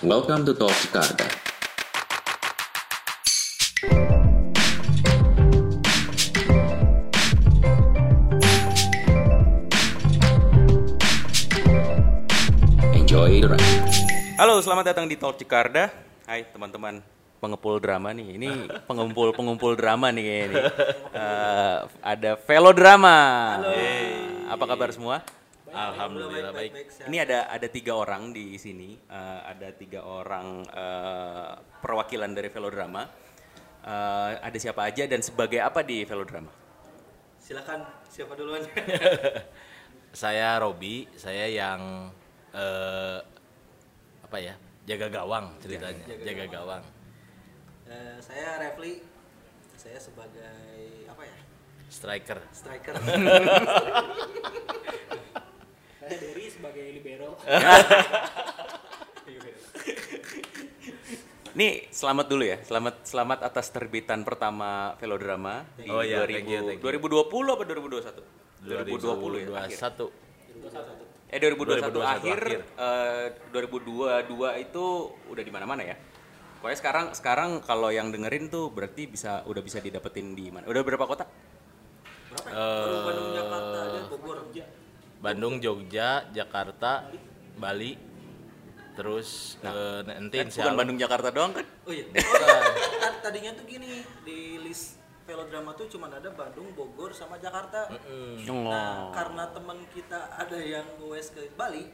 Welcome to Talk Jakarta. Enjoy the ride. Halo, selamat datang di Talk Jakarta. Hai teman-teman pengepul drama nih. Ini pengumpul pengumpul drama nih kayaknya nih. Eh, ada velodrama. Eh, Apa kabar semua? Alhamdulillah baik. Ini ada ada tiga orang di sini. Eh, ada tiga orang eh, perwakilan dari velodrama. Eh, ada siapa aja dan sebagai apa di velodrama? Silakan siapa duluan? Saya Robi, saya yang eh, apa ya jaga gawang ceritanya, jaga, gawang. Eh, saya Refli. Saya sebagai apa ya? Striker. Striker. Dery sebagai libero. Nih selamat dulu ya, selamat selamat atas terbitan pertama velodrama di Oh iya, 2000 thank you, thank you. 2020 apa 2021? 2020 ya. akhir. 2021. Eh 2021, 2021 akhir, akhir. eh, 2022 itu udah di mana-mana ya. Pokoknya sekarang sekarang kalau yang dengerin tuh berarti bisa udah bisa didapetin di mana? Udah berapa kota? Berapa ya? Bandung, Bogor. Bandung, Jogja, Jakarta, Bali, terus eh, nanti Kan insya bukan Allah- Bandung Jakarta doang kan? Oh iya. Oh, ta- tadinya tuh gini di list velodrama tuh cuma ada Bandung, Bogor, sama Jakarta. Oh, Nah, karena teman kita ada yang goes ke Bali,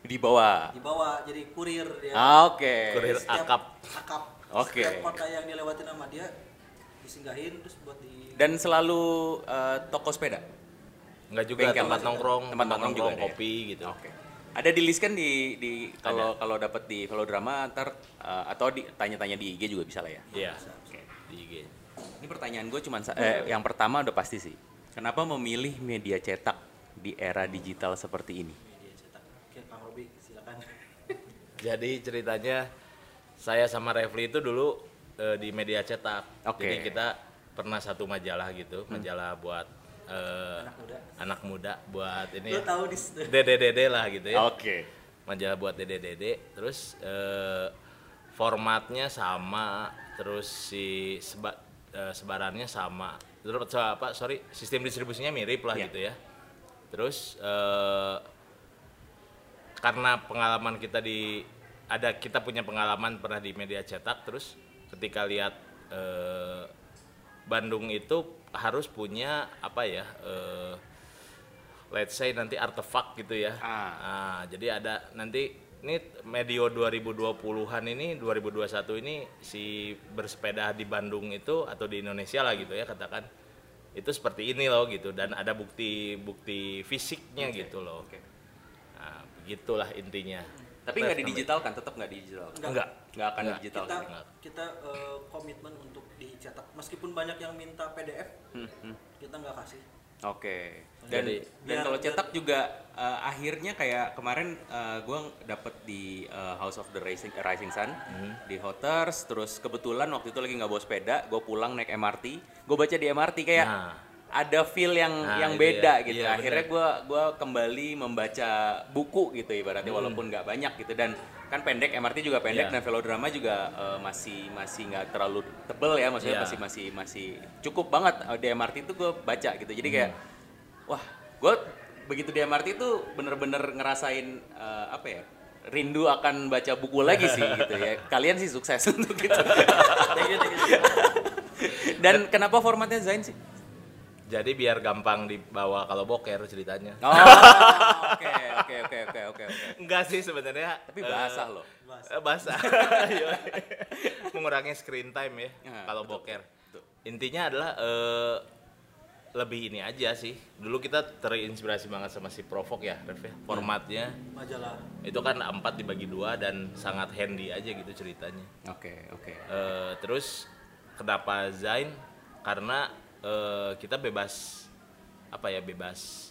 di bawah. dibawa jadi kurir dia. Ah, Oke. Kurir Setiap akap. akap. Oke. Setiap kota yang dilewatin sama dia disinggahin terus buat di Dan selalu eh, toko sepeda. Enggak juga Bengkel tempat juga. nongkrong, Tempat nongkrong juga ada ya? kopi gitu. Oke. Ada di list kan di di kalau kalau dapat di velodrama ntar eh, atau di tanya-tanya di IG juga bisa lah ya. Iya. Oke. Di IG. Ini pertanyaan gue cuma eh, yang pertama udah pasti sih. Kenapa memilih media cetak di era digital seperti ini? media cetak. Oke, Kang Robi, silakan. Jadi ceritanya saya sama Refli itu dulu eh, di media cetak. Oke. Jadi kita pernah satu majalah gitu, majalah buat eh, Anak muda. anak muda buat ini Lu ya, tahu di situ. dede-dede lah gitu ya. Oke. Majalah buat dede-dede. Terus eh, formatnya sama, terus si seba, eh, sebarannya sama. Terus apa? Sorry, sistem distribusinya mirip lah Iya. gitu ya. Terus eh, karena pengalaman kita di ada kita punya pengalaman pernah di media cetak terus ketika lihat eh, Bandung itu harus punya apa ya eh, let's say nanti artefak gitu ya Ah. Nah, jadi ada nanti ini medio 2020-an ini 2021 ini si bersepeda di Bandung itu atau di Indonesia lah gitu ya katakan itu seperti ini loh gitu dan ada bukti bukti fisiknya gitu loh Oke. Nah, begitulah intinya. Tapi nggak di digital kan? Tetap nggak di digital. Enggak. Nggak akan Nggak. digital. kita kan? kita eh, komitmen untuk dicetak meskipun banyak yang minta PDF Hmm, kita nggak kasih Oke. Dan Jadi- dan Biar- kalau cetak juga eh, akhirnya kayak kemarin gue dapet di eh, House of the Rising Rising Sun di Hoters, terus kebetulan waktu itu lagi nggak bawa sepeda, gue pulang naik MRT, gue baca di MRT kayak Nah. Ada feel yang Nah, yang itu beda ya. gitu. Iya, akhirnya gue gua kembali membaca buku gitu ibaratnya Hmm. walaupun nggak banyak gitu dan kan pendek MRT juga pendek Iya. dan velodrama juga eh, masih masih nggak terlalu tebel ya maksudnya Iya. masih masih masih cukup banget Eh, di MRT itu gue baca gitu jadi kayak Hmm. wah gue begitu di MRT itu bener-bener ngerasain eh, apa ya rindu akan baca buku lagi sih gitu ya kalian sih sukses untuk itu dan kenapa formatnya Zain sih Jadi biar gampang dibawa kalau boker ceritanya. oh oke oke oke oke oke oke Enggak sih sebenarnya. tapi basah eh, loh eh, basah. Iya. Mengurangi screen time ya Ya, kalau betul, boker. betul. Intinya adalah eh, lebih ini aja sih. Dulu kita terinspirasi banget sama si Provok ya, Rev ya. Formatnya majalah itu kan A4 dibagi dua dan sangat handy aja gitu ceritanya. oke oke Eh, terus kenapa Zain? Karena eh, kita bebas apa ya bebas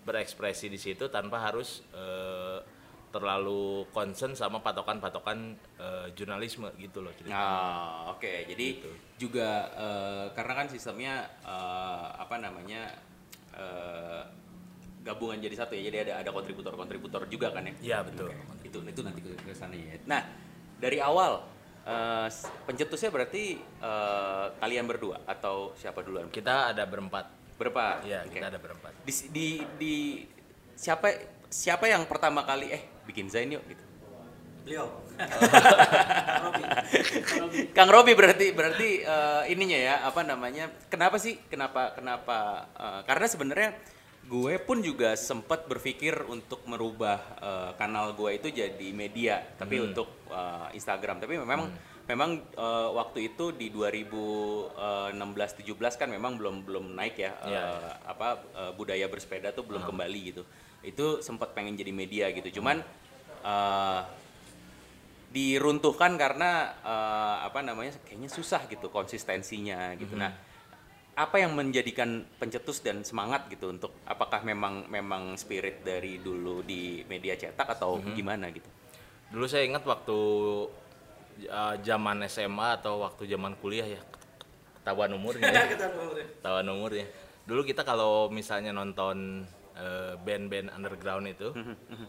berekspresi di situ tanpa harus eh, terlalu concern sama patokan-patokan eh, jurnalisme gitu loh ceritanya. Ah, oke. Jadi Gitu. juga eh, karena kan sistemnya eh, apa namanya eh, gabungan jadi satu ya. Jadi ada ada kontributor-kontributor juga kan ya. Iya, betul. Oke, Itu itu nanti ke sana ya. Nah, dari awal eh, pencetusnya berarti eh, kalian berdua atau siapa duluan? Kita ada berempat. Berapa? Iya, Oke. kita ada berempat. Di, di, di siapa siapa yang pertama kali eh bikin Zain yuk gitu. Beliau. Robi. Kang Robi berarti berarti eh, ininya ya apa namanya? Kenapa sih? Kenapa kenapa? eh, karena sebenarnya gue pun juga sempat berpikir untuk merubah eh, kanal gue itu jadi media, tapi untuk eh, Instagram. Tapi memang memang eh, waktu itu di 2016-17 kan memang belum belum naik ya eh, Iya. apa eh, budaya bersepeda tuh belum kembali gitu. Itu sempat pengen jadi media gitu. Cuman eh, diruntuhkan karena eh, apa namanya kayaknya susah gitu konsistensinya gitu. Nah, apa yang menjadikan pencetus dan semangat gitu untuk apakah memang memang spirit dari dulu di media cetak atau gimana gitu? Dulu saya ingat waktu uh, zaman SMA atau waktu zaman kuliah ya. Ketahuan umurnya. ya. Ketahuan umurnya. Dulu kita kalau misalnya nonton uh, band-band underground itu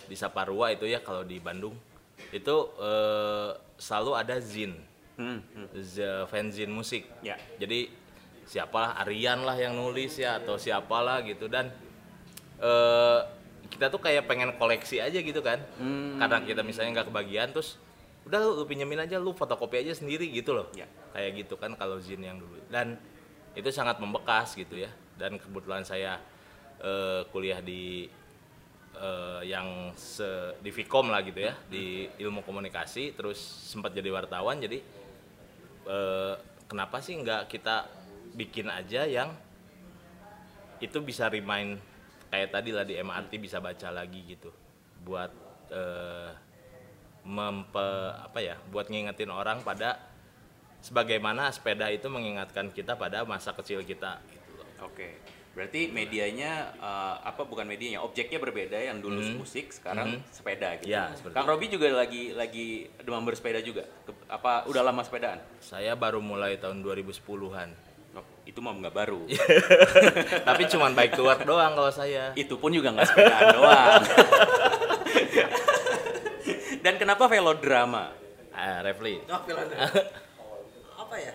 di Saparua itu ya kalau di Bandung itu uh, selalu ada zin, Hmm, hmm. the fanzine musik. Ya. Jadi siapalah Aryan lah yang nulis ya atau siapalah gitu dan eh kita tuh kayak pengen koleksi aja gitu kan. Karena kita misalnya nggak kebagian terus udah lu, lu pinjemin aja lu fotokopi aja sendiri gitu loh. Ya. Kayak gitu kan kalau zin yang dulu. Dan itu sangat membekas gitu ya. Dan kebetulan saya eh, kuliah di eh, yang se, di Vkom lah gitu ya, di ilmu komunikasi terus sempat jadi wartawan jadi eh, kenapa sih nggak kita bikin aja yang itu bisa remind kayak tadi lah di MRT bisa baca lagi gitu buat eh, mempe apa ya buat ngingetin orang pada sebagaimana sepeda itu mengingatkan kita pada masa kecil kita gitu loh. Oke. Berarti medianya eh, apa bukan medianya, objeknya berbeda yang dulu musik, sekarang sepeda gitu. Ya, Kang Robi juga lagi lagi demam bersepeda juga. Ke- apa udah lama sepedaan? Saya baru mulai tahun 2010-an. Itu mah nggak baru. Tapi cuman to work doang kalau saya. itu pun juga nggak sepedaan doang. Dan kenapa velodrama? Ah, Refli. Oh, apa ya?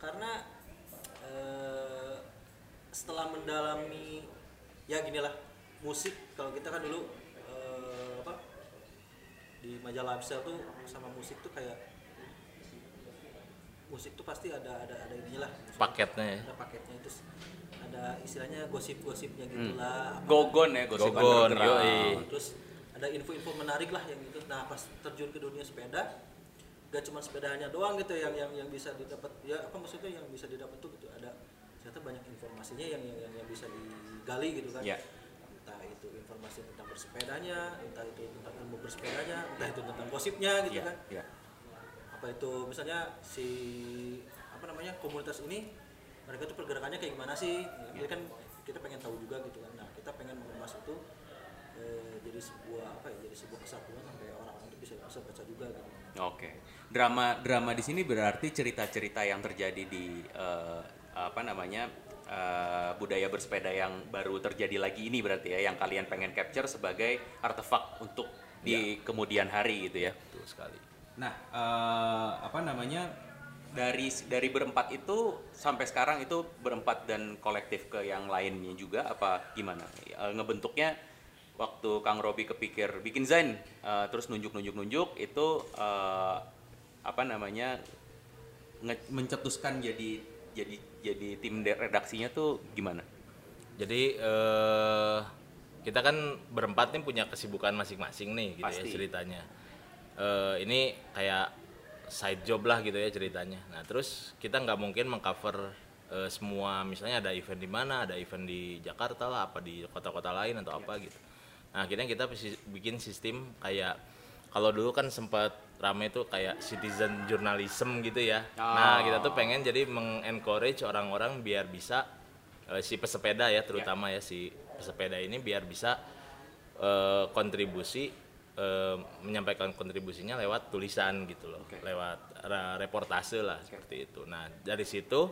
Karena eh, setelah mendalami ya ginilah musik kalau kita kan dulu eh, apa di majalah Lifestyle tuh sama musik tuh kayak musik tuh pasti ada ada ada ininya lah Paketnya ya. ada paketnya itu ada istilahnya gosip-gosipnya gitulah apa- Gogon ya, gosip Gogon, yoi. terus ada info-info menarik lah yang gitu nah pas terjun ke dunia sepeda gak cuma sepedanya doang gitu yang yang yang bisa didapat ya apa maksudnya yang bisa didapat tuh gitu ada ternyata banyak informasinya yang yang, yang, yang bisa digali gitu kan Ya. entah itu informasi tentang bersepedanya entah itu tentang ilmu bersepedanya entah itu tentang gosipnya gitu Iya, kan iya. Apa itu misalnya si apa namanya komunitas ini mereka tuh pergerakannya kayak gimana sih jadi kan kita pengen tahu juga gitu kan nah kita pengen mengemas itu eh, jadi sebuah apa ya jadi sebuah kesatuan sampai orang-orang itu bisa bisa baca juga gitu Oke. Drama drama di sini berarti cerita-cerita yang terjadi di eh, apa namanya eh, budaya bersepeda yang baru terjadi lagi ini berarti ya yang kalian pengen capture sebagai artefak untuk di kemudian hari gitu ya. Betul sekali. Nah, eh, apa namanya dari dari berempat itu sampai sekarang itu berempat dan kolektif ke yang lainnya juga apa gimana? Eh, ngebentuknya waktu Kang Robi kepikir bikin Zain eh, terus nunjuk-nunjuk-nunjuk itu eh, apa namanya nge- mencetuskan jadi jadi jadi tim redaksinya tuh gimana? Jadi eh kita kan berempat nih punya kesibukan masing-masing nih gitu Pasti. ya ceritanya. Eh ini kayak side job lah gitu ya ceritanya. Nah terus kita nggak mungkin mengcover eh, semua misalnya ada event di mana, ada event di Jakarta lah, apa di kota-kota lain atau apa gitu. Nah akhirnya kita bikin sistem kayak kalau dulu kan sempat rame tuh kayak citizen journalism gitu ya. Nah kita tuh pengen jadi mengencourage orang-orang biar bisa eh, si pesepeda ya terutama ya si pesepeda ini biar bisa eh, kontribusi eh, menyampaikan kontribusinya lewat tulisan gitu loh Oke. lewat reportase lah seperti itu nah dari situ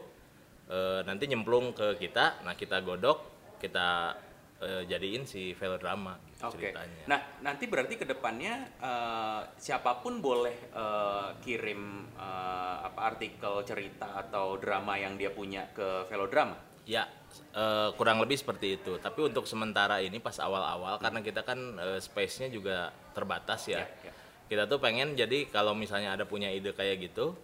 eh, nanti nyemplung ke kita nah kita godok kita eh, jadiin si velodrama gitu Oke. ceritanya. Nah, nanti berarti ke depannya eh, siapa pun boleh eh, kirim eh, apa artikel cerita atau drama yang dia punya ke Velodrama. Ya, eh, kurang lebih seperti itu. Tapi untuk sementara ini pas awal-awal karena kita kan eh, space-nya juga terbatas ya. Ya, ya. Kita tuh pengen jadi kalau misalnya ada punya ide kayak gitu,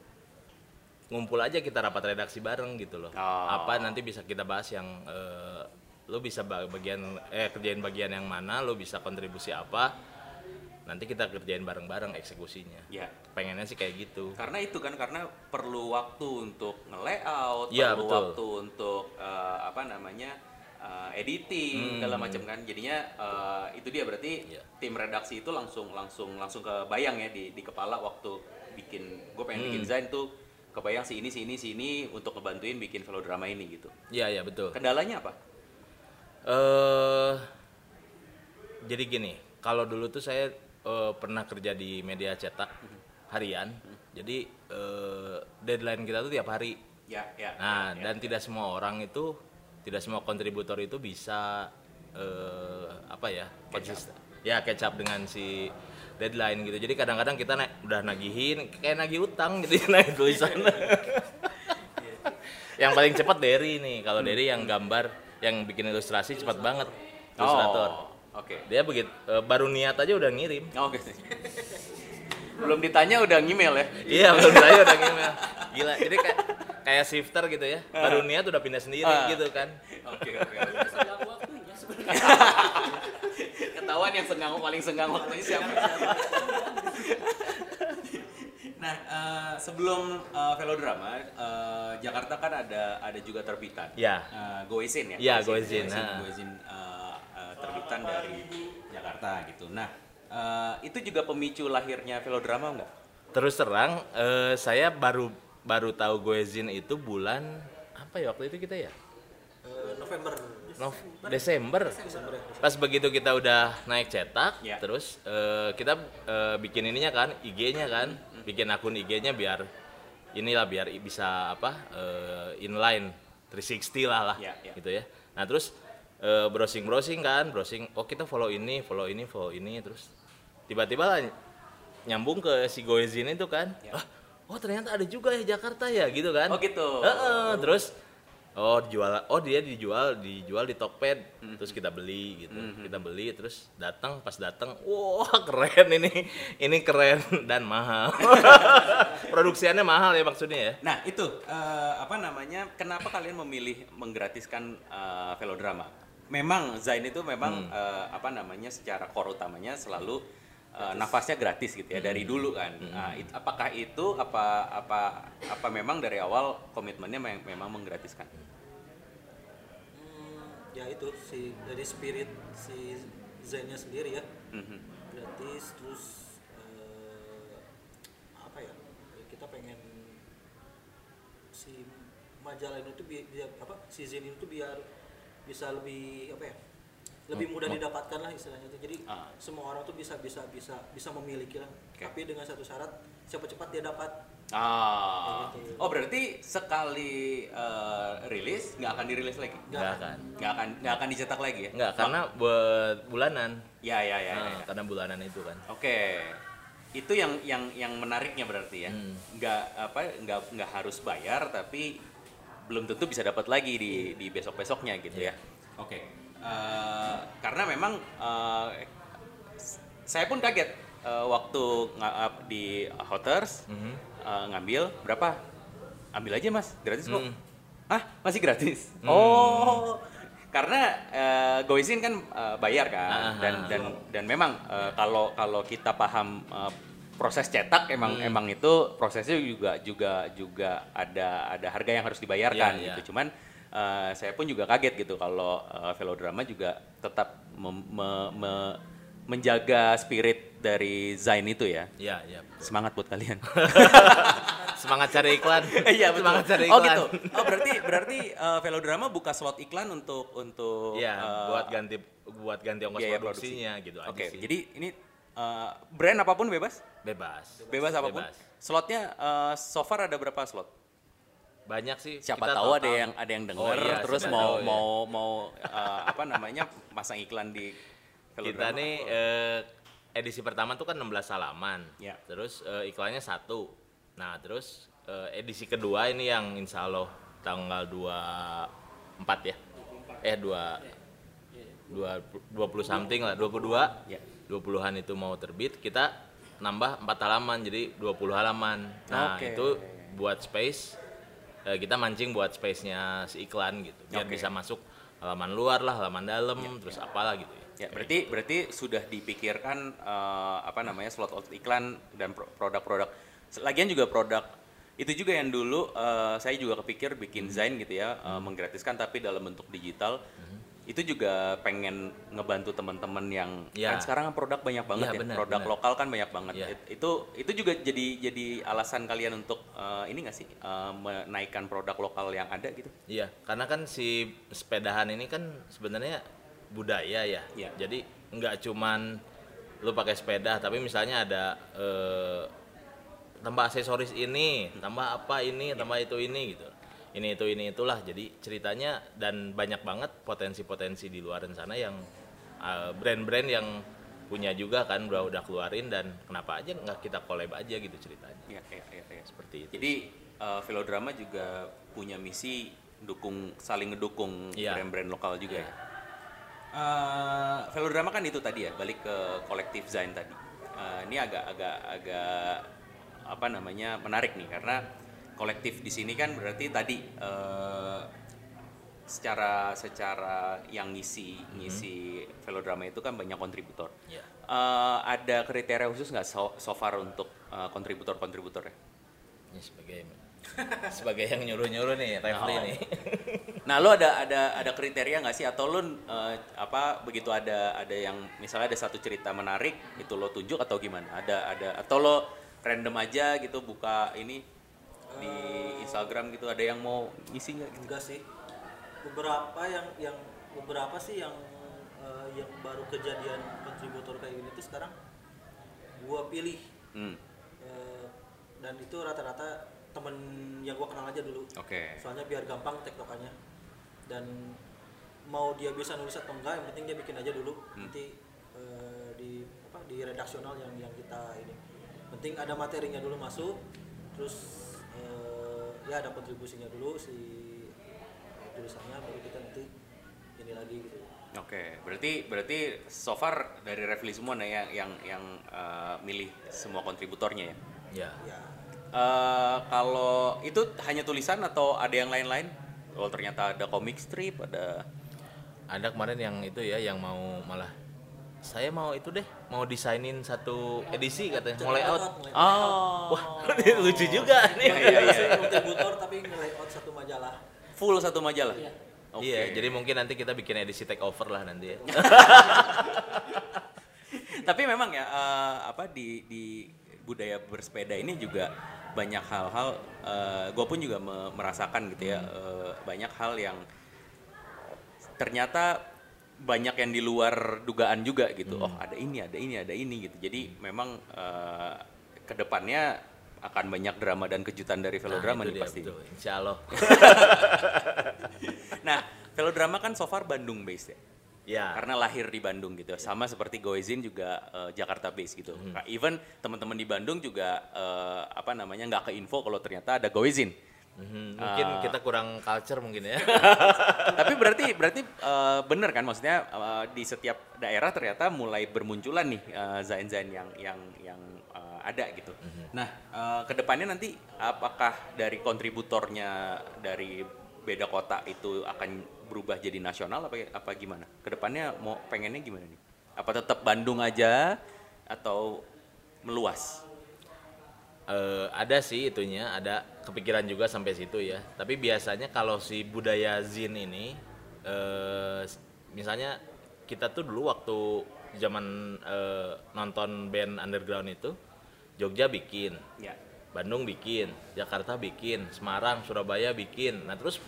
ngumpul aja kita rapat redaksi bareng gitu loh. Oh. Apa nanti bisa kita bahas yang eh, lu bisa ba- bagian eh kerjain bagian yang mana, lu bisa kontribusi apa. Nanti kita kerjain bareng-bareng eksekusinya. Ya. Pengennya sih kayak gitu. Karena itu kan karena perlu waktu untuk nge-layout, Iya, perlu betul. waktu untuk eh, apa namanya? eh, editing Hmm. segala macam kan. Jadinya eh, itu dia berarti Iya. tim redaksi itu langsung langsung langsung kebayang ya di di kepala waktu bikin gue pengen Hmm. bikin desain tuh kebayang si ini si ini si ini untuk ngebantuin bikin velodrama ini gitu. Iya, iya betul. Kendalanya apa? eh jadi gini, kalau dulu tuh saya eh, pernah kerja di media cetak harian. Jadi eh, deadline kita tuh tiap hari. Ya, ya. Nah, ya, dan tidak semua orang itu, tidak semua kontributor itu bisa eh, apa ya? konsisten. Ya, up dengan si deadline gitu. Jadi kadang-kadang kita naik, udah nagihin kayak nagih utang gitu naik tulisan. yang paling cepat Derry nih. Kalau Derry yang gambar, yang bikin ilustrasi cepat banget. Ilustrator. Oh, Oke. Dia begitu eh, baru niat aja udah ngirim. Oh, Oke. Belum ditanya udah ngemail ya? Iya, belum saya udah email. Gila, jadi kayak kayak shifter gitu ya. Baru niat udah pindah sendiri Ah. gitu kan. Oke, oke. Ketahuan yang senggang paling senggang waktunya siapa? nah, eh, sebelum eh, velodrama, eh, Jakarta kan ada ada juga terbitan. Ya. Eh, Goezin ya. Ya, Goezin, Goezin, nah. Goezin, eh, eh, terbitan dari Jakarta gitu. Nah, eh, itu juga pemicu lahirnya velodrama enggak? Terus terang eh, saya baru baru tahu Goezin itu bulan apa ya waktu itu kita ya? Eh, November Nov Desember. Desember ya. Pas begitu kita udah naik cetak, Ya. terus eh, kita eh, bikin ininya kan, IG-nya kan, bikin akun IG-nya biar inilah biar bisa apa eh, inline 360 lah lah, Ya, ya. gitu ya. Nah terus browsing browsing kan, browsing, oh kita follow ini, follow ini, follow ini, terus tiba-tiba nyambung ke si Goezin itu kan, Ya. ah, oh ternyata ada juga ya Jakarta ya gitu kan. Oh, gitu. Heeh, terus oh dijual oh dia dijual dijual di Tokped Hmm. terus kita beli gitu kita beli terus datang pas datang wah keren ini ini keren dan mahal produksiannya mahal ya maksudnya ya Nah itu eh, apa namanya? Kenapa kalian memilih menggratiskan eh, velodrama? Memang Zain itu memang eh, apa namanya? Secara core utamanya selalu eh, nafasnya gratis gitu ya dari dulu kan. Nah, it- apakah itu apa apa apa memang dari awal komitmennya mem- memang menggratiskan? Hmm, ya itu si dari spirit si Zainnya sendiri ya Mhm. gratis terus eh, apa ya kita pengen si majalah ini tuh biar apa si Zain itu biar bisa lebih apa ya lebih mudah didapatkan lah istilahnya tuh jadi Ah. semua orang tuh bisa bisa bisa bisa memiliki lah Oke. tapi dengan satu syarat cepat-cepat dia dapat Ah, gitu. oh berarti sekali eh, rilis nggak akan dirilis lagi? nggak akan Nggak akan nggak akan dicetak lagi ya? nggak karena buat bulanan Ya ya ya. ya, Nah, ya. karena bulanan itu kan Oke, itu yang yang yang menariknya berarti ya. Hmm. Nggak apa nggak nggak harus bayar tapi belum tentu bisa dapat lagi di di besok besoknya gitu ya. Oke, Eh, karena memang s- saya pun kaget eh, waktu di Hoters Mhm. eh, ngambil berapa? Ambil aja mas, gratis kok. Hmm. Ah masih gratis? Oh, karena eh, Goizin kan eh, bayar kan Ah, dan ah. dan dan memang eh, kalau kalau kita paham eh, proses cetak emang Hmm. emang itu prosesnya juga juga juga ada ada harga yang harus dibayarkan Iya, iya. gitu cuman eh, saya pun juga kaget gitu kalau eh, velodrama juga tetap mem- me- me- menjaga spirit dari Zain itu ya Iya, iya. semangat buat kalian Semangat cari iklan. Iya betul. Semangat cari Oh iklan. gitu. Oh berarti berarti eh, velodrama buka slot iklan untuk untuk Iya, eh, buat ganti buat ganti ongkos produksinya gitu aja Oke, sih. jadi ini eh, brand apa pun bebas? bebas. Bebas apa pun. Bebas. Slotnya eh, so far ada berapa slot? banyak sih Siapa kita tahu ada yang ada yang denger Oh iya, terus mau tahu ya. mau mau eh, apa namanya masang iklan di kita Velodrama. nih eh, edisi pertama tuh kan 16 halaman Ya. terus eh, iklannya satu nah terus eh, edisi kedua ini yang insya Allah tanggal 24 ya eh dua dua 20 something lah 22 Ya. 20-an itu mau terbit kita nambah 4 halaman jadi 20 halaman nah Oke. itu buat space eh, kita mancing buat space-nya si iklan gitu biar Oke. bisa masuk halaman luar lah halaman dalam terus apalah gitu ya Ya, berarti berarti sudah dipikirkan eh, apa namanya slot out iklan dan pro- produk-produk. Lagian juga produk itu juga yang dulu eh, saya juga kepikir bikin Zain gitu ya, eh, menggratiskan tapi dalam bentuk digital. Itu juga pengen ngebantu teman-teman yang Ya. kan sekarang produk banyak banget Ya, ya, benar, produk benar. lokal kan banyak banget. Ya. It- Itu itu juga jadi jadi alasan kalian untuk eh, ini nggak sih eh, menaikkan produk lokal yang ada gitu? Iya, karena kan si sepedahan ini kan sebenarnya budaya ya. Iya. Jadi nggak cuman lu pakai sepeda, tapi misalnya ada eh, tambah aksesoris ini, tambah apa ini, tambah itu ini gitu. Ini itu ini itulah. Jadi ceritanya dan banyak banget potensi-potensi di luar sana yang eh, brand-brand yang punya juga kan udah udah keluarin dan kenapa aja nggak kita collab aja gitu ceritanya. Iya, iya, iya, iya. Seperti itu. Jadi uh, Velodrama juga punya misi dukung saling ngedukung Iya. brand-brand lokal juga ya. Uh, Velodrama kan itu tadi ya, balik ke kolektif Zain tadi. Uh, ini agak agak agak apa namanya menarik nih karena kolektif di sini kan berarti tadi uh, secara secara yang ngisi ngisi Velodrama itu kan banyak kontributor. Iya. Uh, ada kriteria khusus nggak so, so far untuk uh, kontributor-kontributornya? Ini sebagai sebagai yang nyuruh-nyuruh nih, Refli Oh. nih. Nah, lo ada ada ada kriteria nggak sih atau lo eh, apa begitu ada ada yang misalnya ada satu cerita menarik itu lo tunjuk atau gimana? Ada ada atau lo random aja gitu buka ini di Instagram gitu ada yang mau ngisi nggak gitu? enggak sih. Beberapa yang yang beberapa sih yang eh, yang baru kejadian kontributor kayak gini tuh sekarang gua pilih. Hmm, Eh, dan itu rata-rata temen yang gua kenal aja dulu. Oke. soalnya biar gampang tektokannya. Dan mau dia bisa nulis atau enggak yang penting dia bikin aja dulu. Hmm. nanti eh, di apa di redaksional yang yang kita ini. Penting ada materinya dulu masuk terus ya ada kontribusinya dulu si eh, tulisannya baru kita nanti ini lagi gitu Oke, berarti berarti so far dari Refli semua nih yang yang yang eh, milih semua kontributornya ya. Ya. ya Eh, kalau itu hanya tulisan atau ada yang lain-lain? Oh ternyata ada comic strip, ada Ada kemarin yang itu ya yang mau malah saya mau itu deh, mau desainin satu edisi katanya, mau layout. Oh. Wah, lucu juga nih. Iya, iya, iya. kontributor tapi nge-layout satu majalah full satu majalah. Iya. Oke. Iya, jadi mungkin nanti kita bikin edisi take over lah nanti ya. Tapi memang ya eh, apa di di budaya bersepeda ini juga banyak hal-hal. gue pun juga me- merasakan gitu ya eh, banyak hal yang ternyata banyak yang di luar dugaan juga gitu. Oh ada ini, ada ini, ada ini gitu. Jadi memang eh, ke depannya akan banyak drama dan kejutan dari velodrama Nah, nih dia, pasti. betul. Insya Allah. Nah, velodrama kan so far Bandung based ya. ya. karena lahir di Bandung gitu sama seperti Goezin juga eh, Jakarta base gitu Hmm. Nah, even teman-teman di Bandung juga eh, apa namanya nggak ke info kalau ternyata ada Goezin Mhm, mungkin Ah. kita kurang culture mungkin ya. tapi berarti berarti eh, bener kan? Maksudnya eh, di setiap daerah ternyata mulai bermunculan nih eh, zain-zain yang yang yang eh, ada gitu. Nah eh, ke depannya nanti apakah dari kontributornya dari beda kota itu akan berubah jadi nasional apa apa gimana? Ke depannya mau pengennya gimana nih? Apa tetap Bandung aja atau meluas Eh, ada sih itunya, ada kepikiran juga sampai situ ya. Tapi biasanya kalau si budaya zin ini, s- misalnya kita tuh dulu waktu zaman eh, nonton band underground itu, Jogja bikin, ya Bandung bikin, Jakarta bikin, Semarang, Surabaya bikin. Nah terus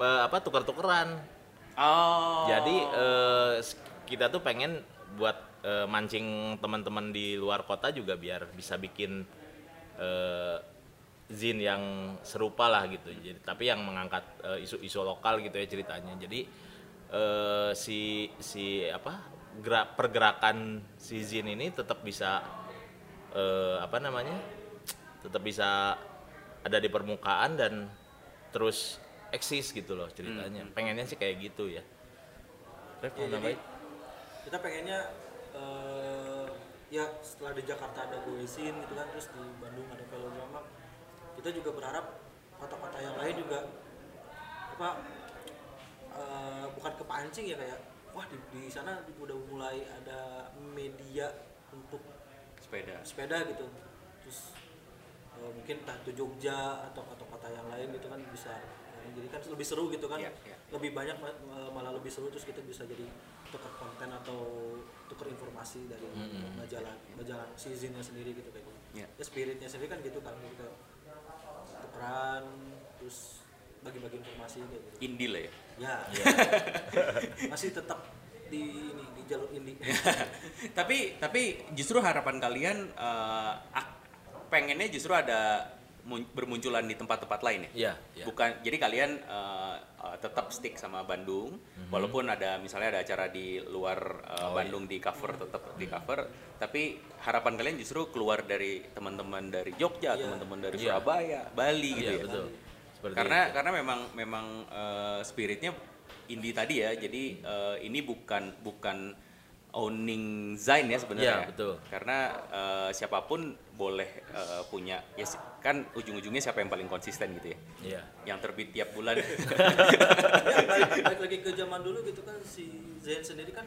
eh, apa tukar-tukeran. oh Jadi s- kita tuh pengen buat eh, mancing teman-teman di luar kota juga biar bisa bikin eh, zin yang serupa lah gitu. Jadi tapi yang mengangkat eh, isu-isu lokal gitu ya ceritanya. Jadi eh, si si apa gerak pergerakan si zin ini tetap bisa eh, apa namanya? tetap bisa ada di permukaan dan terus eksis gitu loh ceritanya. Pengennya sih kayak gitu ya. Ref, Ya, jadi kita pengennya eh, ya setelah di Jakarta ada Goesin gitu kan terus di Bandung ada Velodrama kita juga berharap kota-kota yang lain juga apa eh, bukan kepancing ya kayak wah di, di sana udah mulai ada media untuk sepeda. sepeda gitu. Terus eh, mungkin entah itu Jogja atau kota-kota yang lain gitu kan bisa eh, jadi kan lebih seru gitu kan. Iya, iya. lebih banyak eh, malah lebih seru terus kita bisa jadi tukar konten atau tukar informasi dari majalah majalah seasonnya sendiri gitu kayak gitu. Iya. ya spiritnya sendiri kan gitu kan kita tukeran terus bagi-bagi informasi kayak gitu. Indie lah ya? Ya. Masih tetap di ini di jalur indie. Tapi tapi justru harapan kalian ak- pengennya justru ada bermunculan di tempat-tempat lain ya Iya, iya. bukan jadi kalian eh, eh, tetap stick sama Bandung walaupun ada misalnya ada acara di luar eh, Bandung di cover tetap di cover tapi harapan kalian justru keluar dari teman-teman dari Jogja Iya. teman-teman dari Iya. Surabaya Bali gitu Iya, ya betul. Seperti karena karena memang memang eh, spiritnya indie tadi ya jadi eh, ini bukan bukan owning Zain ya sebenarnya Iya, betul. karena eh, siapa pun boleh eh, punya ya kan ujung-ujungnya siapa yang paling konsisten gitu ya Iya. yang terbit tiap bulan ya balik, balik lagi ke zaman dulu gitu kan si Zen sendiri kan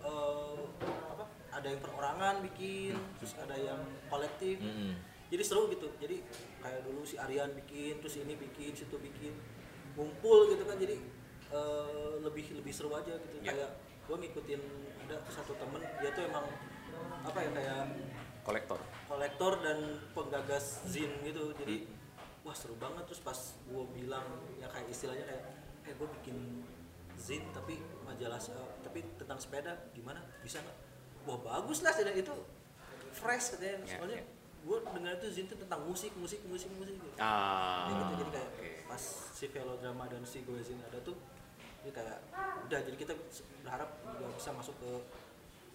eh, apa ada yang perorangan bikin terus ada yang kolektif Mm-mm. jadi seru gitu jadi kayak dulu si Aryan bikin terus ini bikin situ bikin ngumpul gitu kan jadi eh, lebih lebih seru aja gitu Ya. kayak gue ngikutin ada satu temen dia tuh emang apa ya kayak kolektor. kolektor dan penggagas zin gitu. Jadi wah seru banget. Terus pas gue bilang ya kayak istilahnya kayak eh gue bikin zin tapi majalah tapi tentang sepeda gimana? Bisa nggak? Wah bagus lah dan itu fresh katanya. Ya, soalnya ya. gue dengar itu zin itu tentang musik musik musik musik gitu. Ah Kayak gitu. Jadi kayak oke. pas si velodrama dan si goezin ada tuh ini kayak udah jadi kita berharap juga bisa masuk ke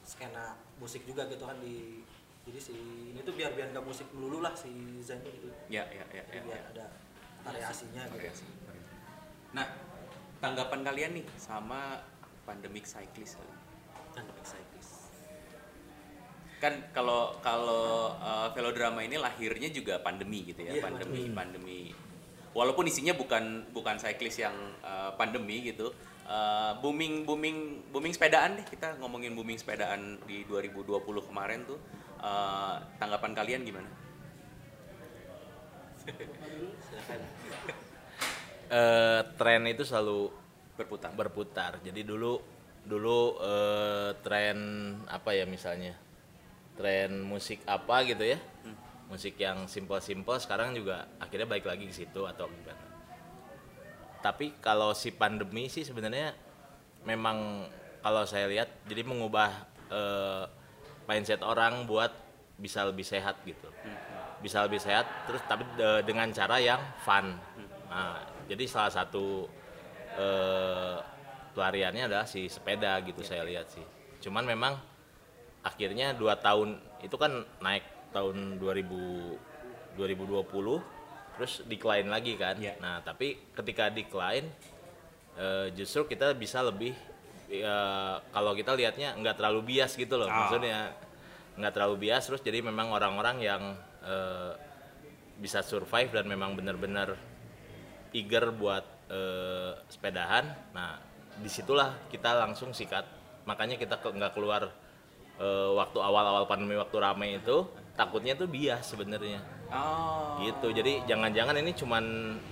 skena musik juga gitu kan di jadi si ini tuh biar biar gak musik melulu lah si Zen gitu. Ya ya ya jadi ya, biar ya. ada variasinya gitu. Variasi, nah tanggapan kalian nih sama pandemic cyclist kali? Dan cyclist. Kan kalau kalau uh, velodrama ini lahirnya juga pandemi gitu ya Iya, pandemi pandemi walaupun isinya bukan bukan cyclist yang uh, pandemi gitu uh, booming booming booming sepedaan deh. Kita ngomongin booming sepedaan di 2020 kemarin tuh uh, tanggapan kalian gimana? Eh, tren itu selalu berputar. berputar. Jadi dulu dulu eh, tren apa ya misalnya? Tren musik apa gitu ya, musik yang simpel-simpel sekarang juga akhirnya balik lagi ke situ atau gimana. Tapi kalau si pandemi sih sebenarnya memang kalau saya lihat jadi mengubah eh, mindset orang buat bisa lebih sehat gitu. Bisa lebih sehat terus tapi de- dengan cara yang fun. Nah jadi salah satu eh, pelariannya adalah si sepeda gitu saya lihat sih. Cuman memang akhirnya dua tahun itu kan naik tahun 2000 2020 terus decline lagi kan. Iya. nah tapi ketika decline eh, justru kita bisa lebih ya, kalau kita lihatnya nggak terlalu bias gitu loh. Ah. maksudnya nggak terlalu bias terus jadi memang orang-orang yang eh, bisa survive dan memang benar-benar eager buat eh, sepedahan. Nah di situlah kita langsung sikat. Makanya kita ke- nggak keluar eh, waktu awal-awal pandemi waktu ramai itu takutnya tuh bias sebenarnya. Oh. Gitu. Jadi jangan-jangan ini cuman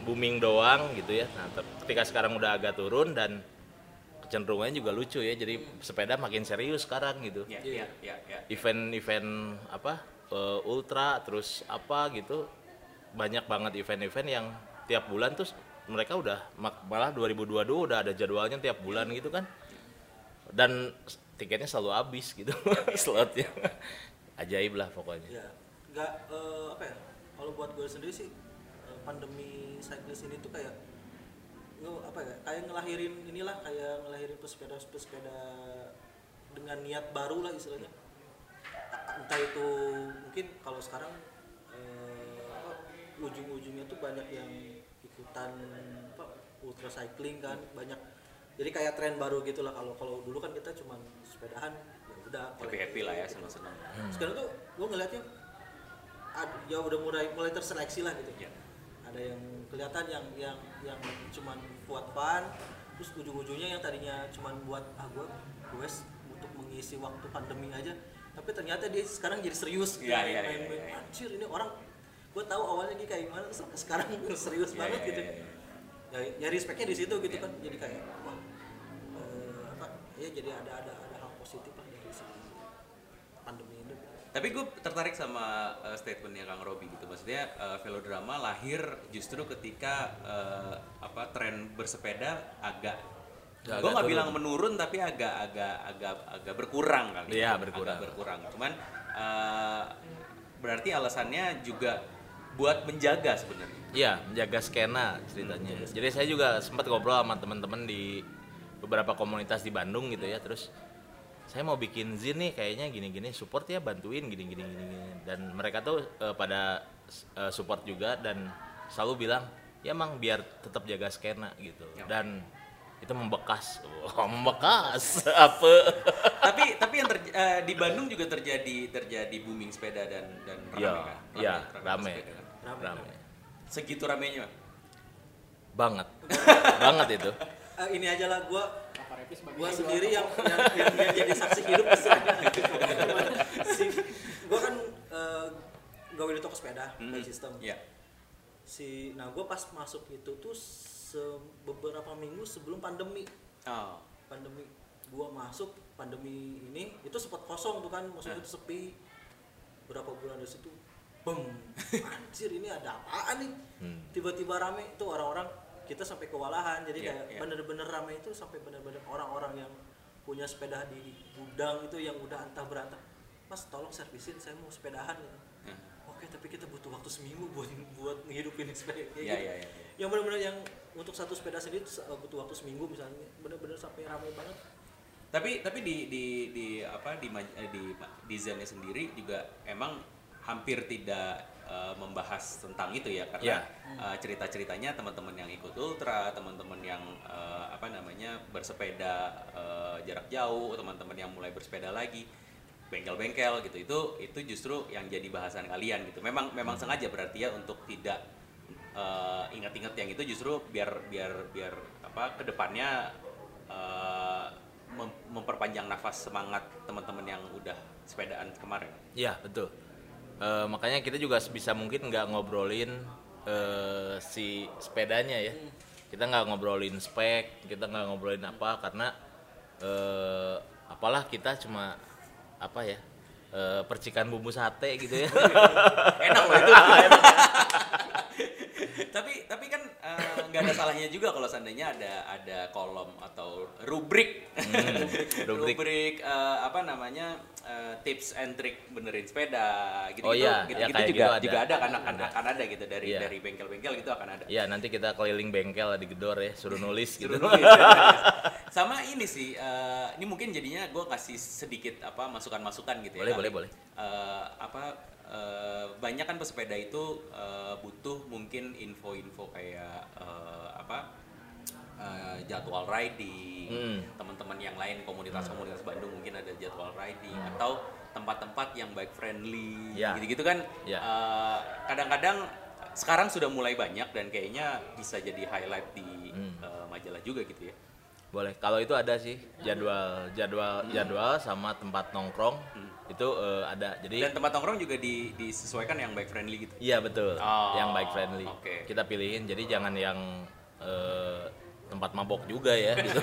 booming doang gitu ya. Nah ketika sekarang udah agak turun dan kecenderungannya juga lucu ya. Jadi sepeda makin serius sekarang gitu. Ya ya ya ya. Event-event apa eh, ultra terus apa gitu. Banyak banget event-event yang tiap bulan terus mereka udah malah 2022 udah ada jadwalnya tiap bulan gitu kan. Dan tiketnya selalu habis gitu slotnya ajaib lah pokoknya. Ya nggak eh, apa ya kalau buat gue sendiri sih eh, pandemi cyclist ini tuh kayak nge, apa ya kayak ngelahirin inilah kayak ngelahirin pesepeda pesepeda dengan niat baru lah istilahnya. Entah itu mungkin kalau sekarang eh, ujung-ujungnya tuh banyak yang ikutan apa ultra cycling kan banyak. Jadi kayak tren baru gitu lah kalau kalau dulu kan kita cuman sepedahan udah Happy happy lah ya senang-senang. sekarang tuh gue ngeliatnya ya udah mulai mulai terseleksi lah gitu Iya. ada yang kelihatan yang yang yang cuman buat fun terus ujung-ujungnya yang tadinya cuman buat ah gue gue untuk mengisi waktu pandemi aja tapi ternyata dia sekarang jadi serius Iya, Kayak iya, main- iya, main, iya. anjir ini orang gue tahu awalnya dia kayak gimana terus sekarang serius Iya, banget iya, gitu iya, iya. ya, ya respectnya di situ gitu Iya. kan jadi kayak wah eh, apa ya jadi ada ada ada hal positif Tapi gue tertarik sama uh, statementnya Kang Robi gitu. Maksudnya uh, velodrama lahir justru ketika uh, apa tren bersepeda agak Agak gue nggak bilang menurun tapi agak agak agak agak berkurang kali. Iya, Agak berkurang. berkurang. Cuman uh, berarti alasannya juga buat menjaga sebenarnya. Iya, menjaga skena ceritanya. Jadi saya juga sempat ngobrol sama teman-teman di beberapa komunitas di Bandung gitu ya. Terus saya mau bikin zin nih kayaknya gini-gini support ya bantuin gini-gini gini dan mereka tuh eh, pada eh, support juga dan selalu bilang ya emang biar tetap jaga skena gitu Ya. dan itu membekas Wah, membekas apa tapi tapi yang terj- eh, di Bandung juga terjadi terjadi booming sepeda dan dan rame Iya, kan? Rame- rame. sepeda kan? Rame, rame Segitu ramenya. banget banget itu Eh, ini aja lah gue Dua sendiri yang, yang, yang, yang jadi saksi hidup si, gue kan uh, gawe di toko sepeda Hmm. by system Iya. si nah gue pas masuk itu tuh se- beberapa minggu sebelum pandemi Oh. pandemi gue masuk pandemi ini itu sempat kosong tuh kan maksudnya Nah. itu sepi berapa bulan dari situ bem anjir ini ada apaan nih Hmm. tiba-tiba rame itu orang-orang kita sampai kewalahan jadi Iya, kayak iya. bener-bener rame itu sampai bener-bener orang-orang yang punya sepeda di gudang itu yang udah antah berantah mas tolong servisin saya mau sepedahan gitu. Nah. oke tapi kita butuh waktu seminggu buat buat ngehidupin sepeda kayak Iya, gitu. iya, iya, iya. yang bener-bener yang untuk satu sepeda sendiri tuh, uh, butuh waktu seminggu misalnya bener-bener sampai ramai banget tapi tapi di di di apa di eh, di ma- desainnya sendiri juga emang hampir tidak eh, membahas tentang itu ya karena eh, cerita-ceritanya teman-teman yang ikut ultra teman-teman yang eh, apa namanya bersepeda eh, jarak jauh teman-teman yang mulai bersepeda lagi bengkel-bengkel gitu itu itu justru yang jadi bahasan kalian gitu memang memang sengaja berarti ya untuk tidak eh, ingat-ingat yang itu justru biar biar biar apa ke depannya mem- memperpanjang nafas semangat teman-teman yang udah sepedaan kemarin. Iya betul. Eh, makanya kita juga bisa mungkin nggak ngobrolin eh, si sepedanya ya. Kita nggak ngobrolin spek, kita nggak ngobrolin apa karena eh, apalah kita cuma apa ya eh, percikan bumbu sate gitu ya. Enak loh itu tapi kan eh, nggak ada salahnya juga kalau seandainya ada ada kolom atau rubrik Hmm, rubrik. rubrik eh, apa namanya eh, tips and trick benerin sepeda gitu Oh iya, gitu, ya gitu kayak juga gitu ada. juga ada kan akan Ada. akan ada gitu dari Iya. dari bengkel-bengkel gitu akan ada Iya nanti kita keliling bengkel di gedor ya, suruh nulis gitu. Suruh nulis, nulis. sama ini sih eh, ini mungkin jadinya gue kasih sedikit apa masukan-masukan gitu ya Boleh, boleh, boleh. Eh, apa eh, banyak kan pesepeda itu eh, butuh mungkin info-info kayak eh, apa eh, jadwal riding Hmm. teman-teman yang lain komunitas-komunitas Bandung mungkin ada jadwal riding atau tempat-tempat yang bike friendly Ya. gitu-gitu kan Ya. Eh, kadang-kadang sekarang sudah mulai banyak dan kayaknya bisa jadi highlight di Hmm. eh, majalah juga gitu ya Boleh. Kalau itu ada sih jadwal jadwal jadwal sama tempat nongkrong itu eh, ada. Jadi dan tempat nongkrong juga di- disesuaikan yang bike friendly gitu Iya betul, Oh, yang bike friendly. oke. Kita pilihin, jadi jangan yang eh, tempat mabok juga ya gitu.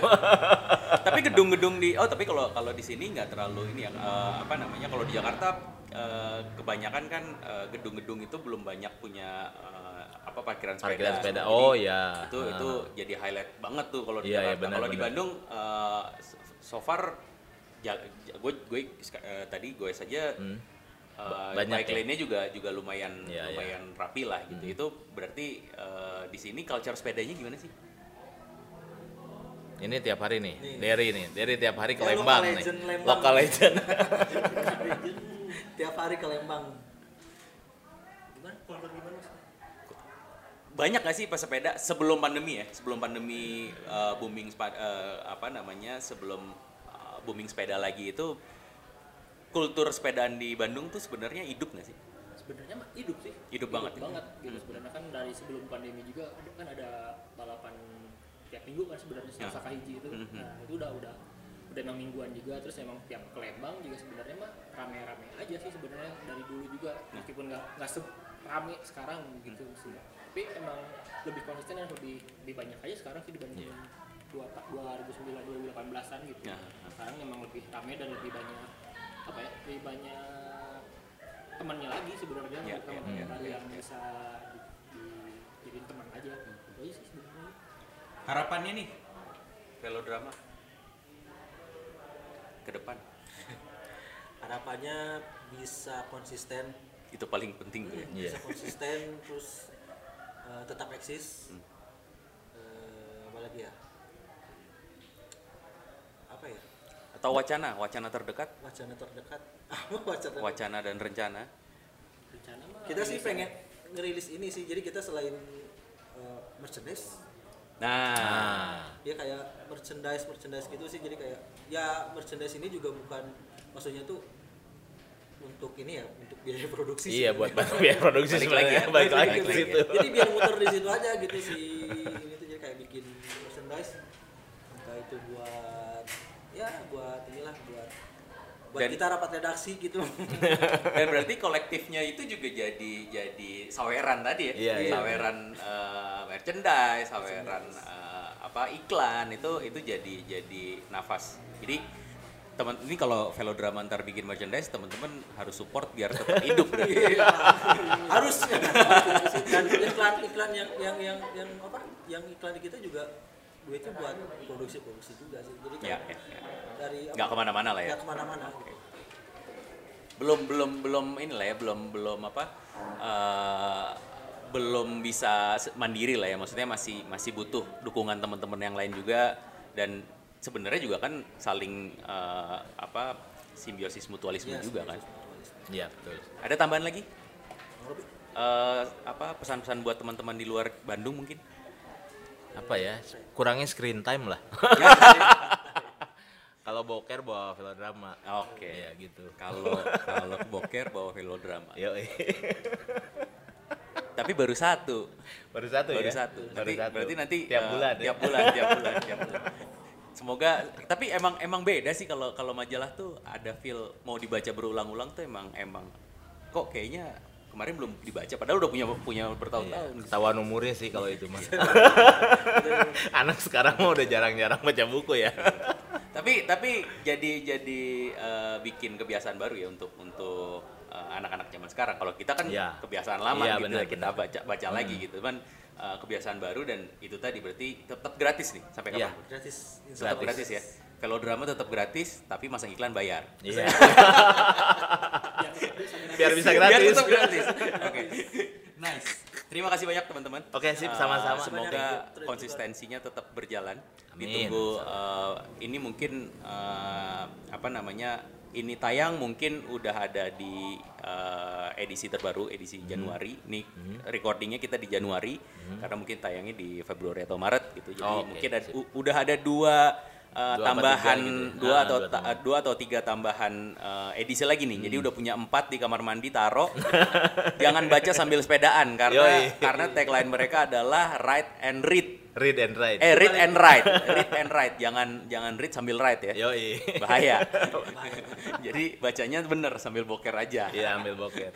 tapi gedung-gedung di oh tapi kalau kalau di sini nggak terlalu ini ya eh, apa namanya kalau di Jakarta eh, kebanyakan kan eh, gedung-gedung itu belum banyak punya eh, apa parkiran sepeda. Parkiran sepeda. Oh, ya. Itu Ah. itu jadi highlight banget tuh kalau di Iya, iya, Jakarta. benar, kalau di. Bandung so- so far ja, ja- gue gue eh, tadi gue saja Hmm. uh, Banyak bike ya? lane-nya juga juga lumayan iya. lumayan rapi lah gitu. Itu berarti uh, di sini culture sepedanya gimana sih? Ini tiap hari nih, Nih. Derry nih, Derry tiap hari ke Ya, Lembang local nih. legend Lembang. Lokal legend. tiap hari ke Lembang gimana? Banyak gak sih pesepeda sebelum pandemi ya? Sebelum pandemi uh, booming uh, apa namanya? Sebelum uh, booming sepeda lagi itu kultur sepedaan di Bandung tuh sebenarnya hidup gak sih? sebenarnya mah hidup sih Hidup banget ya? banget gitu sebenarnya kan dari sebelum pandemi juga kan ada balapan tiap minggu kan sebenarnya Ya. Selasa hiji itu Mhm. nah itu udah udah udah emang mingguan juga terus emang tiap ke Lembang juga sebenarnya mah rame-rame aja sih sebenarnya dari dulu juga Ya. meskipun nggak nggak rame sekarang gitu Hmm. sih tapi emang lebih konsisten dan lebih lebih banyak aja sekarang sih dibanding Iya. Dua ta- 2009 2018an gitu Ya. Nah, sekarang emang lebih rame dan lebih banyak apa ya lebih banyak temannya lagi sebenarnya Ya, bukan ya, ya. yang bisa di, di- jadiin teman aja itu aja sih sebenarnya Harapannya nih velodrama ke depan harapannya bisa konsisten itu paling penting tuh ya. Iya. bisa konsisten terus eh, tetap eksis Hmm. Eh, apa lagi ya apa ya Atau wacana, wacana terdekat, wacana terdekat. Wacana wacana dan rencana. rencana mah kita sih pengen ngerilis ini sih. Jadi kita selain eh, merchandise. Nah, Nah, ya kayak merchandise merchandise gitu sih. Jadi kayak ya merchandise ini juga bukan maksudnya tuh untuk ini ya untuk biaya produksi sih. iya buat bantu biaya produksi Balik lagi sebenarnya ya, balik lagi ke situ. jadi biar muter di situ aja gitu sih. Ini tuh jadi kayak bikin merchandise. Entah itu buat ya buat inilah buat buat Dan- kita rapat redaksi gitu dan berarti kolektifnya itu juga jadi jadi saweran tadi ya. Iya, iya. saweran eh, merchandise, saweran eh, apa iklan itu itu jadi jadi nafas. Jadi teman ini kalau velodrama ntar bikin merchandise teman-teman harus support biar tetap hidup berarti. Iya, harus dan iklan iklan yang yang yang yang apa yang iklan kita juga duitnya buat produksi produksi juga sih. Jadi Ya, kayak ya, ya. dari apa, Nggak ke mana-mana lah ya. nggak ke mana-mana. Belum belum belum inilah ya belum belum apa eh, belum bisa mandiri lah ya. Maksudnya masih masih butuh dukungan teman-teman yang lain juga. Dan sebenarnya juga kan saling eh, apa simbiosis mutualisme Iya, juga kan. Iya, betul. ada tambahan lagi? Eh, apa pesan-pesan buat teman-teman di luar Bandung mungkin Apa ya? Kurangnya screen time lah. Kalau boker bawa velodrama. oke Iya, gitu. kalau kalau ke boker bawa velodrama Yo, tapi baru satu baru satu baru ya? satu. Baru Nanti, satu. Berarti nanti tiap eh, bulan ya? Tiap bulan, tiap bulan, tiap bulan. Semoga tapi emang emang beda sih kalau kalau majalah tuh ada feel mau dibaca berulang-ulang tuh emang emang kok kayaknya kemarin belum dibaca padahal udah punya punya bertahun-tahun. Iya, Ketahuan umurnya sih kalau itu mah. Anak sekarang mah udah jarang-jarang baca buku ya. tapi tapi jadi jadi eh, bikin kebiasaan baru ya untuk untuk eh, anak-anak zaman sekarang. Kalau kita kan Iya. kebiasaan lama Iya, gitu ya, kita baca baca lagi gitu kan eh, kebiasaan baru dan itu tadi berarti tetap gratis nih sampai Iya. kapan? gratis Tetap gratis ya. Velodrama tetap gratis, tapi masang iklan bayar. Iya. biar Biar bisa gratis Biar tetap gratis. Oke. Nice. Terima kasih banyak teman-teman. Oke, sip, Uh, sama-sama. semoga konsistensinya tetap berjalan. Amin. Ditunggu uh, ini mungkin uh, apa namanya? Ini tayang mungkin udah ada di uh, edisi terbaru, edisi Hmm. Januari. Nih recordingnya kita di Januari karena mungkin tayangnya di Februari atau Maret gitu. Jadi Oh, oke, mungkin ada, sip. udah ada dua uh, Dua tambahan gitu ya? dua Ah, atau dua ta- dua atau tiga tambahan uh, edisi lagi nih. Jadi udah punya empat di kamar mandi taro. Jangan baca sambil sepedaan karena Yoi. karena tagline mereka adalah write and read. Read and write. Eh read and write, read and write. Jangan jangan read sambil write ya. Yoi. Bahaya. Jadi bacanya bener sambil boker aja. Iya, ambil boker.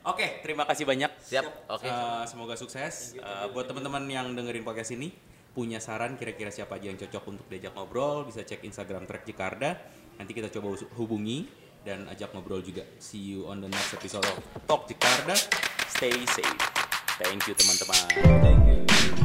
Oke, terima kasih banyak. Siap. Oke. Uh, semoga sukses. Uh, buat teman-teman yang dengerin podcast ini, punya saran kira-kira siapa aja yang cocok untuk diajak ngobrol, bisa cek Instagram Trek Jakarta. Nanti kita coba hubungi dan ajak ngobrol juga. See you on the next episode of Talk Jakarta. Stay safe. Thank you teman-teman. Thank you.